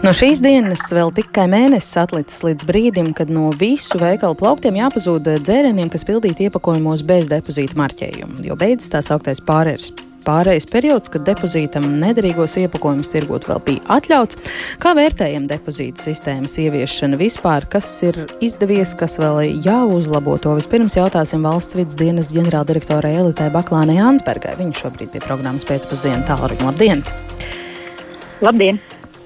No šīs dienas vēl tikai mēnesis atlicis līdz brīdim, kad no visu veikalu plauktiem jāpazūd dzērieniem, kas pildīti iepakojumos bez depozīta marķējuma, jo beidzas tā sauktais pārējais. Pārējais periods, kad depozītam nederīgos iepakojumus tirgot vēl bija atļauts. Kā vērtējam depozītu sistēmas ieviešanu vispār, kas ir izdevies, kas vēl jāuzlabo? To vispirms jautāsim valsts vidas dienas ģenerāldirektorai Elitai Baklānei Ansbergai. Viņa šobrīd pie programmas pēcpusdienu tālruņa. Labdien! Labdien!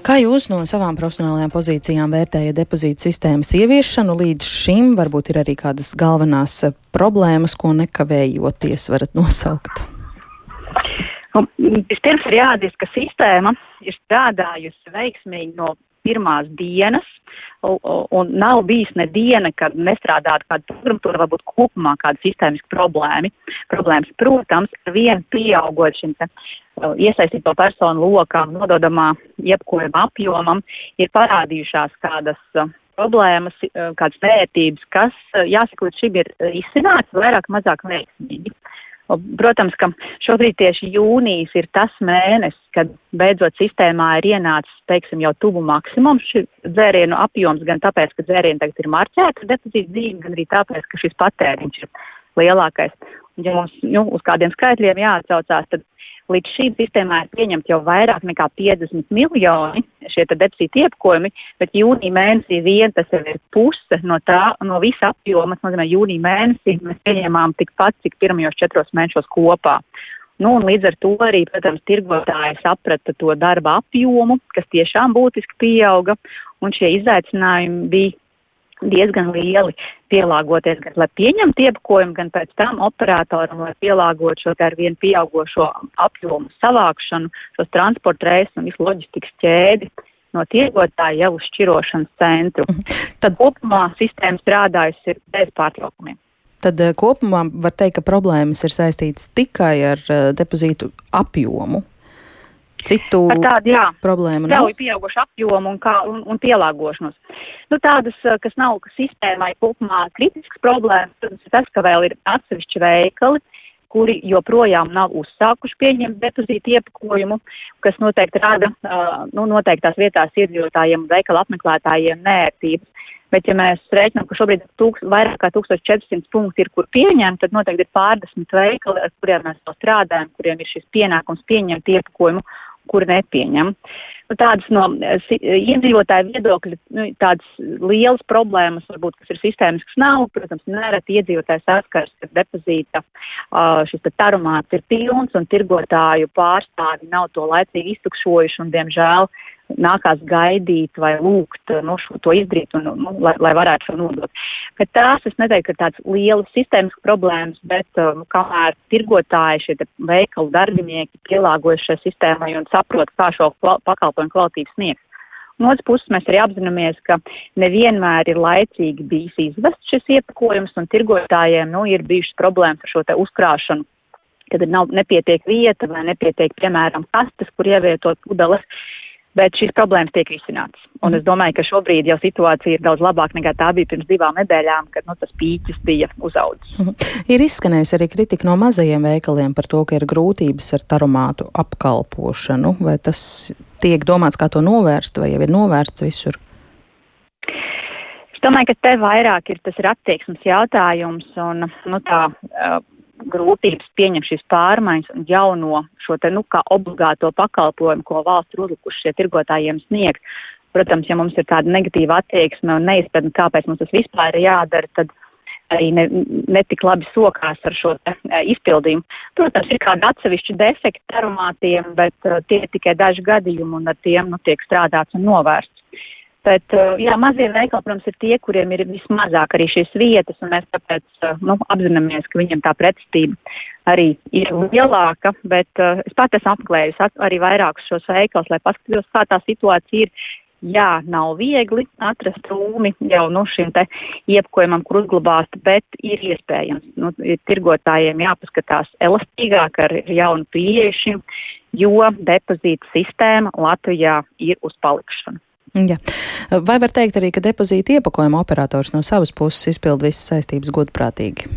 Kā jūs no savām profesionālajām pozīcijām vērtējat depozītu sistēmas ieviešanu līdz šim? Varbūt ir arī kādas galvenās problēmas, ko nekavējoties varat nosaukt. Nu, vispirms ir jāatzīst, ka sistēma ir strādājusi veiksmīgi no pirmās dienas, un, nav bijis ne diena, kad nestrādātu kāda programmatūra, varbūt kopumā kāda sistēmiska problēma. Problēmas, protams, ar vienu pieaugot šim te uh, iesaistīto personu lokām, nododamā iepakojuma apjomam, ir parādījušās kādas uh, problēmas, uh, kādas vērtības, kas, jāsaka, līdz šim ir izcināts vairāk mazāk veiksmīgi. Protams, ka šobrīd tieši jūnijas ir tas mēnesis, kad beidzot sistēmā ir ienācis, teiksim, jau tuvu maksimums šī dzērienu apjoms, gan tāpēc, ka dzērieni tagad ir marķēti depozīta dzīve, gan arī tāpēc, ka šis patēriņš ir lielākais. Ja mums nu, uz kādiem skaitļiem jāatcaucās, tad Līdz šīm sistēmā ir pieņemti jau vairāk nekā 50 miljoni šie depozīti iepakojumi, bet jūnija mēnesī vien tas jau ir puse no tā, no visa apjoma. Tas nozīmē, jūnija mēnesī mēs pieņēmām tikpat, cik pirmajos četros mēnešos kopā. Nu, un līdz ar to arī, protams, tirgotāji saprata to darba apjomu, kas tiešām būtiski pieauga, un šie izaicinājumi bija diezgan lieli pielāgoties, gan lai pieņemtu iepakojumu, gan pēc tam operatoram, lai pielāgotu šo ar vienu pieaugošo apjomu savākšanu, šos transporta reisus un visu loģistikas ķēdi no tirgotāja jau uz šķirošanas centru. Mhm. Tad kopumā sistēma strādājusi bez pārtraukumiem. Tad eh, kopumā var teikt, ka problēmas ir saistītas tikai ar uh, depozītu apjomu citu tādu, jā, problēmu? Strauji pieaugušu apjomu un, kā, un, un pielāgošanos. Nu, tādas, eh, kas nav sistēmai kopumā kritisks problēmas, tas ir tas, ka vēl ir atsevišķi veikali, kuri joprojām nav uzsākuši pieņemt depozītu iepakojumu, kas noteikti rada uh, nu, noteiktās vietās iedzīvotājiem un veikala apmeklētājiem nērtības. Bet, ja mēs rēķinām, ka šobrīd tūks, vairāk kā 1400 punkti ir, kur pieņemt, tad noteikti ir pārdesmit veikali, ar kuriem mēs strādājam, kuriem ir šis pienākums pieņemt iepakojumu kuri nepieņem. Nu, tādas no eh, iedzīvotāju viedokļa, nu, tādas lielas problēmas, varbūt, kas ir sistēmiskas, nav. Protams, nereti iedzīvotāji saskars, ka depozīta šis te tarumāts ir pilns un tirgotāju pārstāvi nav to laicīgi iztukšojuši un, diemžēl, nākās gaidīt vai lūgt nu, šo, to izdarīt, un, nu, lai, lai varētu šo nodot. Bet tās es neteiktu, ka tādas lielas sistēmas problēmas, bet nu, kamēr tirgotāji, šie veikalu darbinieki pielāgojas šai sistēmai un saprot, kā šo pakalpojumu kvalitību sniegs. No otras puses, mēs arī apzināmies, ka nevienmēr ir laicīgi bijis izvests šis iepakojums, un tirgotājiem nu, ir bijušas problēmas ar šo uzkrāšanu, kad nav nepietiek vieta vai nepietiek, piemēram, kastes, kur ievietot pudeles bet šīs problēmas tiek risinātas. Un mm. es domāju, ka šobrīd jau situācija ir daudz labāka nekā tā bija pirms divām nedēļām, kad nu, tas pīķis bija uzaudzis. Mm. Ir izskanējusi arī kritika no mazajiem veikaliem par to, ka ir grūtības ar tarumātu apkalpošanu. Vai tas tiek domāts, kā to novērst, vai jau ir novērsts visur? Es domāju, ka te vairāk ir tas ir attieksmes jautājums un nu, tā. Uh, grūtības pieņemt šīs pārmaiņas un jauno šo te, nu, kā obligāto pakalpojumu, ko valsts ir uzlikuši šie tirgotājiem sniegt. Protams, ja mums ir tāda negatīva attieksme un neizpratne, kāpēc mums tas vispār ir jādara, tad arī ne, netik labi sokās ar šo te, e, izpildījumu. Protams, ir kādi atsevišķi defekti aromātiem, bet uh, tie ir tikai daži gadījumi un ar tiem nu, tiek strādāts un novērsts. Bet, uh, jā, mazie veikali, protams, ir tie, kuriem ir vismazāk arī šīs vietas, un mēs tāpēc, uh, nu, apzināmies, ka viņam tā pretestība arī ir lielāka, bet uh, es pat esmu apmeklējis arī vairākus šos veikalus, lai paskatītos, kā tā situācija ir. Jā, nav viegli atrast rūmi jau nu, šim te iepakojumam, kur uzglabāt, bet ir iespējams. Nu, ir tirgotājiem jāpaskatās elastīgāk ar jaunu pieeju, jo depozīta sistēma Latvijā ir uz palikšanu. Ja. Vai var teikt arī, ka depozīta iepakojuma operators no savas puses izpild visas saistības godprātīgi?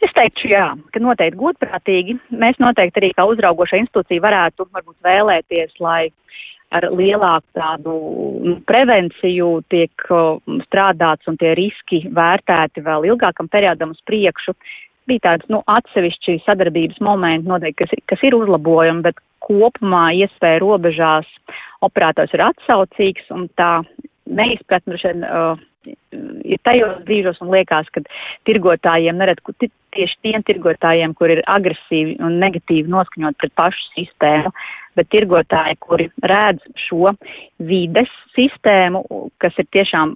Es teiktu, jā, ka noteikti godprātīgi. Mēs noteikti arī kā uzraugoša institūcija varētu varbūt vēlēties, lai ar lielāku tādu nu, prevenciju tiek strādāts un tie riski vērtēti vēl ilgākam periodam uz priekšu. Bija tāds, nu, atsevišķi sadarbības momenti noteikti, kas, kas ir uzlabojumi, bet kopumā iespēja robežās operators ir atsaucīgs un tā neizpratne uh, ir tajos brīžos un liekas, ka tirgotājiem nerad, tieši tiem tirgotājiem, kur ir agresīvi un negatīvi noskaņot pret pašu sistēmu, bet tirgotāji, kuri redz šo vides sistēmu, kas ir tiešām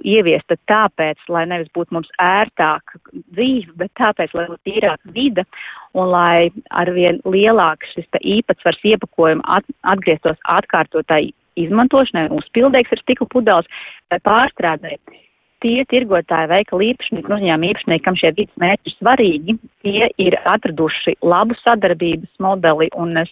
ieviesta tāpēc, lai nevis būtu mums ērtāk dzīve, bet tāpēc, lai būtu tīrāka vide un lai arvien lielāks šis īpatsvars iepakojuma at, atgrieztos atkārtotai izmantošanai, uzpildīgs ar stikla pudeles vai pārstrādē. Tie tirgotāji, veikala īpašnieki un uzņēmuma īpašnieki, kam šie vidas mērķi ir svarīgi, tie ir atraduši labu sadarbības modeli, un es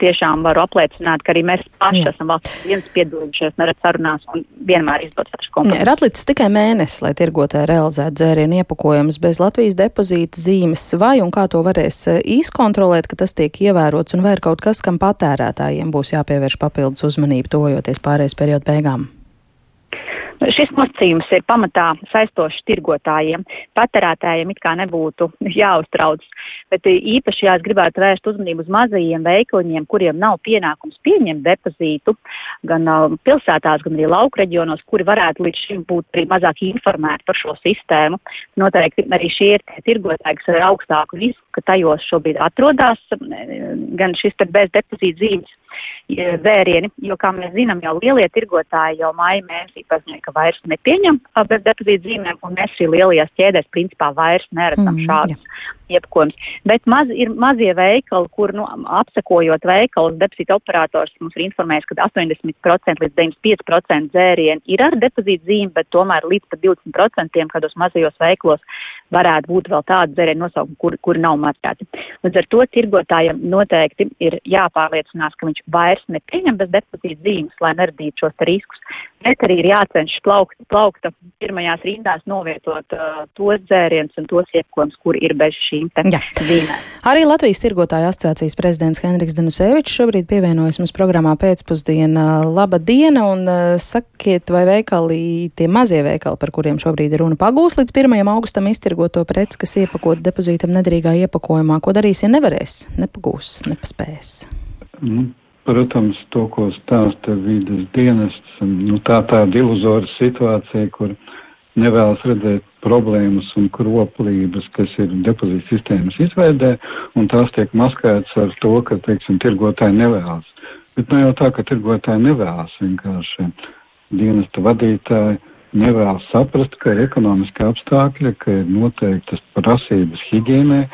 tiešām varu apliecināt, ka arī mēs paši Jā. esam valsts viens piedalījušies neredz sarunās un vienmēr izdodas atrast kompromisu. Ir atlicis tikai mēnesis, lai tirgotāji realizētu dzērienu iepakojumus bez Latvijas depozīta zīmes, vai un kā to varēs eh, izkontrolēt, ka tas tiek ievērots, un vai ir kaut kas, kam patērētājiem būs jāpievērš papildus uzmanību, tojoties pārējais periodu beigām. Šis nosacījums ir pamatā saistošs tirgotājiem. Patērētājiem it kā nebūtu jāuztrauc, bet īpaši jās gribētu vērst uzmanību uz mazajiem veikaliņiem, kuriem nav pienākums pieņemt depozītu gan uh, pilsētās, gan arī lauku reģionos, kuri varētu līdz šim būt arī mazāk informēti par šo sistēmu. Noteikti arī šie ir tirgotāji, kas ar augstāku risku, ka tajos šobrīd atrodas gan šis te bez depozīta zīmes vērieni, jo, kā mēs zinām, jau lielie tirgotāji jau māja mēnesī paziņoja, ka vairs nepieņem bez depozīta zīmēm, un mēs šī lielajās ķēdēs principā vairs neredzam mm, šādus iepakojums. Bet maz, ir mazie veikali, kur, nu, apsekojot veikalus, depozīta operators mums ir informējis, ka 80% līdz 95% dzērienu ir ar depozīta zīmi, bet tomēr līdz pat 20% kādos mazajos veikalos varētu būt vēl tādi dzērienu nosaukumi, kuri kur nav marķēti. Līdz ar to tirgotājiem noteikti ir jāpārliecinās, ka viņš vairs nepieņem bez depozīta zīmes, lai neradītu šos riskus. Bet arī ir jācenšas plaukt, plaukta pirmajās rindās novietot uh, tos dzērienus un tos iepakojums, kur ir bez šīm zīmēm. Arī Latvijas tirgotāja asociācijas prezidents Henriks Danusevičs šobrīd pievienojas mums programmā pēcpusdienā. Laba diena un uh, sakiet, vai veikali, tie mazie veikali, par kuriem šobrīd ir runa, pagūs līdz 1. augustam iztirgoto preci, kas iepakot depozītam nedrīgā iepakojumā. Ko darīs, ja nevarēs, nepagūs, nepaspēs? Mm. Protams, to, ko stāsta vidas dienests, nu, tā tāda iluzora situācija, kur nevēlas redzēt problēmas un kroplības, kas ir depozīta sistēmas izveidē, un tās tiek maskētas ar to, ka, teiksim, tirgotāji nevēlas. Bet ne nu, jau tā, ka tirgotāji nevēlas, vienkārši dienesta vadītāji nevēlas saprast, ka ir ekonomiski apstākļi, ka ir noteiktas prasības higiēnē,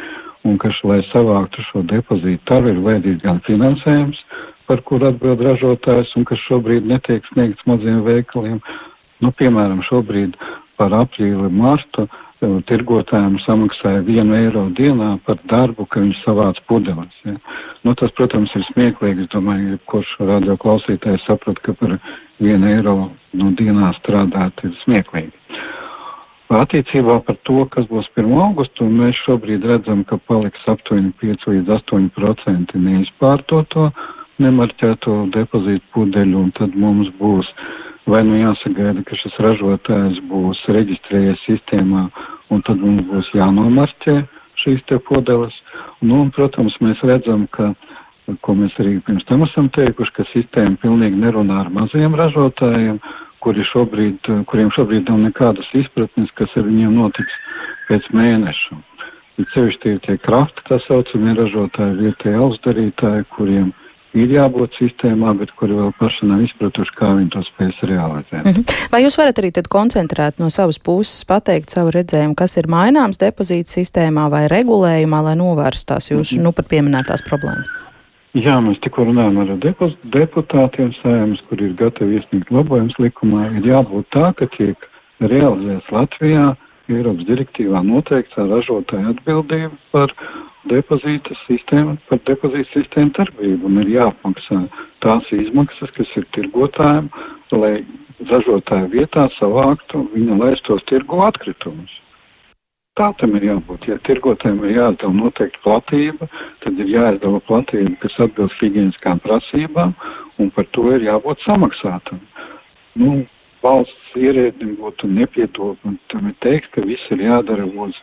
un ka, lai savāktu šo depozītu, tam ir vajadzīgs gan finansējums, par kur atbild ražotājs un kas šobrīd netiek sniegts maziem veikaliem. Nu, piemēram, šobrīd par aprīli martu eh, tirgotājiem samaksāja vienu eiro dienā par darbu, ka viņš savāc pudeles. Ja. Nu, tas, protams, ir smieklīgi. Es domāju, ka kurš radio klausītājs saprot, ka par vienu eiro nu, dienā strādāt ir smieklīgi. Attiecībā par to, kas būs 1. augustu, mēs šobrīd redzam, ka paliks aptuveni 5 līdz 8% neizpārtoto nemarķēto depozītu pudeļu, un tad mums būs vai nu jāsagaida, ka šis ražotājs būs reģistrējies sistēmā, un tad mums būs jānomarķē šīs te pudeles. Nu, un, protams, mēs redzam, ka, ko mēs arī pirms tam esam teikuši, ka sistēma pilnīgi nerunā ar mazajiem ražotājiem, kuri šobrīd, kuriem šobrīd nav nekādas izpratnes, kas ar viņiem notiks pēc mēneša. Ir sevišķi tie krafti, tā saucamie ražotāji, vietēji augstdarītāji, kuriem ir jābūt sistēmā, bet kuri vēl paši nav izpratuši, kā viņi to spēs realizēt. Mm -hmm. Vai jūs varat arī tad koncentrēt no savas puses, pateikt savu redzējumu, kas ir maināms depozīta sistēmā vai regulējumā, lai novērstu tās jūsu, mm -hmm. nu, pat pieminētās problēmas? Jā, mēs tikko runājam ar deputātiem sēmas, kur ir gatavi iesniegt labojums likumā. Ir jābūt tā, ka tiek realizēts Latvijā Eiropas direktīvā noteikta ražotāja atbildība par depozīta sistēmu, par depozīta sistēmu darbību un ir jāapmaksā tās izmaksas, kas ir tirgotājiem, lai ražotāja vietā savāktu viņa laistos tirgu atkritumus. Tā tam ir jābūt. Ja tirgotājiem ir jāizdala noteikti platība, tad ir jāizdala platība, kas atbilst higieniskām prasībām, un par to ir jābūt samaksātam. Nu, valsts ierēdnim būtu nepietopami teikt, ka viss ir jādara uz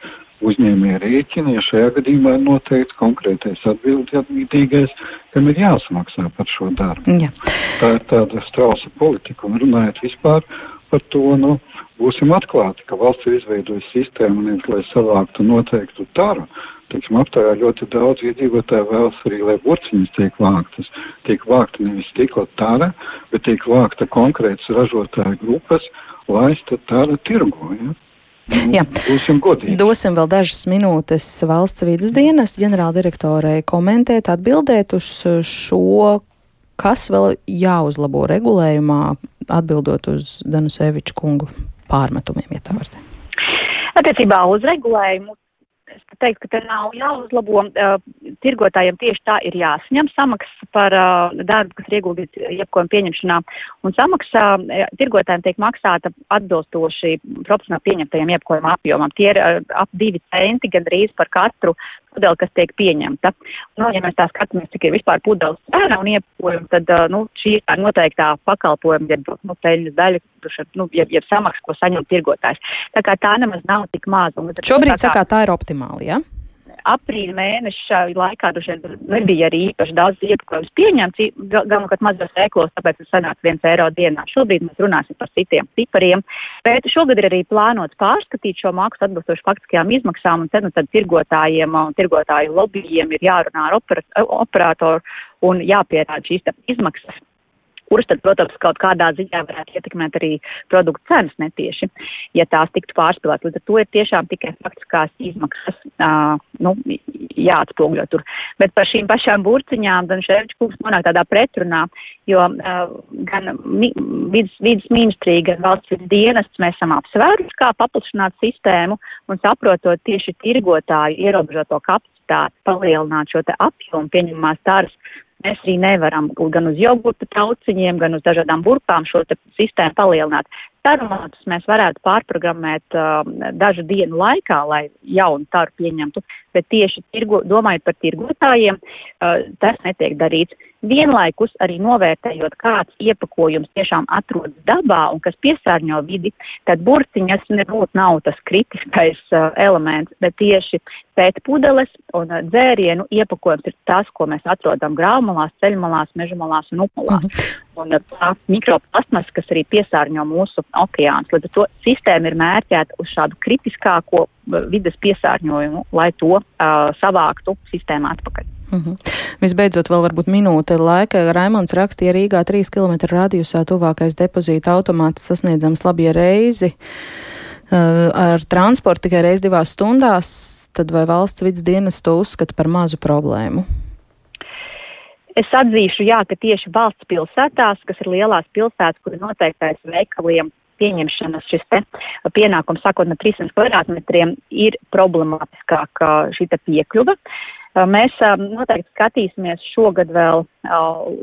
uzņēmēja rēķina, ja šajā gadījumā ir noteikts konkrētais atbildīgais, kam ir jāsamaksā par šo darbu. Jā. Tā ir tāda strausa politika, un runājot vispār par to, nu, būsim atklāti, ka valsts ir izveidojusi sistēmu, nevis lai savāktu noteiktu taru. Teiksim, aptājā ļoti daudz iedzīvotāju vēlas arī, lai burciņas tiek vāktas. Tiek vākta nevis tikko tara, bet tiek vākta konkrētas ražotāju grupas, laista tara tirgo. Ja? Nu, Jā. Būsim godīgi. Dosim vēl dažas minūtes valsts vidas dienas ģenerāldirektorai komentēt, atbildēt uz šo, kas vēl jāuzlabo regulējumā, atbildot uz Danuseviču kungu pārmetumiem, ja tā var teikt. Attiecībā uz regulējumu es teiktu, ka te nav jāuzlabo. Uh, tirgotājiem tieši tā ir jāsaņem samaksa par uh, darbu, kas ir ieguldīts jebkojuma pieņemšanā. Un samaksa uh, tirgotājiem tiek maksāta atbilstoši proporcionāli pieņemtajiem jebkojuma apjomam. Tie ir ap divi centi gandrīz par katru pudeli, kas tiek pieņemta. Nu, ja mēs tā skatāmies, cik ir vispār pudeles cena un iepakojumi, tad nu, šī ir noteiktā pakalpojuma, jeb nu, peļņas daļa, nu, jeb, jeb samaksa, ko saņem tirgotājs. Tā kā tā nemaz nav tik maza. Šobrīd, tā, sakā, tā ir optimāli, jā? Ja? aprīļa mēneša laikā droši vien nebija arī īpaši daudz iepakojums pieņemts, galvenokārt mazos veiklos, tāpēc tas sanāk viens eiro dienā. Šobrīd mēs runāsim par citiem cipariem, bet šogad ir arī plānots pārskatīt šo maksu atbilstoši faktiskajām izmaksām, un tad, nu, tad tirgotājiem un tirgotāju lobbyiem ir jārunā ar operatoru un jāpierāda šīs izmaksas kuras tad, protams, kaut kādā ziņā varētu ietekmēt arī produktu cenas netieši, ja tās tiktu pārspīlēt. Līdz ar to ir tiešām tikai faktiskās izmaksas uh, nu, jāatspūgļo tur. Bet par šīm pašām burciņām Šērģis kungs nonāk tādā pretrunā, jo uh, gan mi, vidas, vidas ministrija, gan valsts vidas dienests mēs esam apsvēruši, kā paplašināt sistēmu un saprotot tieši tirgotāju ierobežoto kapacitāti, palielināt šo apjomu pieņemamās tāras Mēs arī nevaram gan uz jogurta trauciņiem, gan uz dažādām burkām šo sistēmu palielināt. Taromatus mēs varētu pārprogrammēt uh, dažu dienu laikā, lai jaunu taru pieņemtu, bet tieši tirgo, domājot par tirgotājiem, uh, tas netiek darīts. Vienlaikus arī novērtējot, kāds iepakojums tiešām atrodas dabā un kas piesārņo vidi, tad burciņas nebūtu nav tas kritiskais uh, elements, bet tieši pēc pudeles un uh, dzērienu iepakojums ir tas, ko mēs atrodam grāmalās, ceļmalās, mežamalās un upmalās. Uh -huh. Un uh, tā mikroplasmas, kas arī piesārņo mūsu okeāns. Līdz ar to sistēma ir mērķēta uz šādu kritiskāko uh, vides piesārņojumu, lai to uh, savāktu sistēmā atpakaļ. Mm -hmm. Visbeidzot, vēl varbūt minūte laika. Raimons rakstīja Rīgā 3 km radiusā tuvākais depozīta automāts sasniedzams labie reizi. Uh, ar transportu tikai reiz divās stundās, tad vai valsts vidas dienas to uzskata par mazu problēmu? Es atzīšu, jā, ka tieši valsts pilsētās, kas ir lielās pilsētas, kur ir noteiktais veikaliem pieņemšanas šis te pienākums, sakot, no 300 kvadrātmetriem, ir problemātiskāka šī piekļuva. Mēs noteikti skatīsimies šogad vēl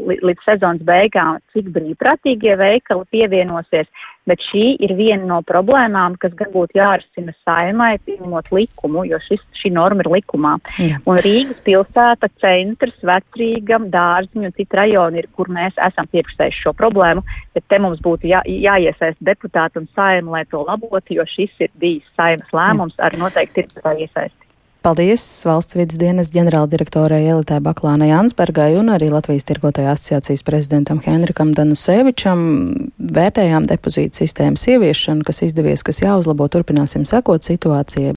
līdz sezonas beigām, cik brīvprātīgie veikali pievienosies, bet šī ir viena no problēmām, kas gan būtu jārisina saimai, pieņemot likumu, jo šis, šī norma ir likumā. Jā. Un Rīgas pilsēta, centrs, vecrīga, dārziņu un citi rajoni ir, kur mēs esam pieprasējuši šo problēmu, bet te mums būtu jā, jāiesaist deputāti un saima, lai to labotu, jo šis ir bijis saimas lēmums ar noteikti ir tā iesaisti. Paldies valsts vidas dienas ģenerāldirektorai Elitai Baklānai Ansbergai un arī Latvijas tirgotāja asociācijas prezidentam Henrikam Danusevičam. Vērtējām depozītu sistēmas ieviešanu, kas izdevies, kas jāuzlabo, turpināsim sekot situācijai.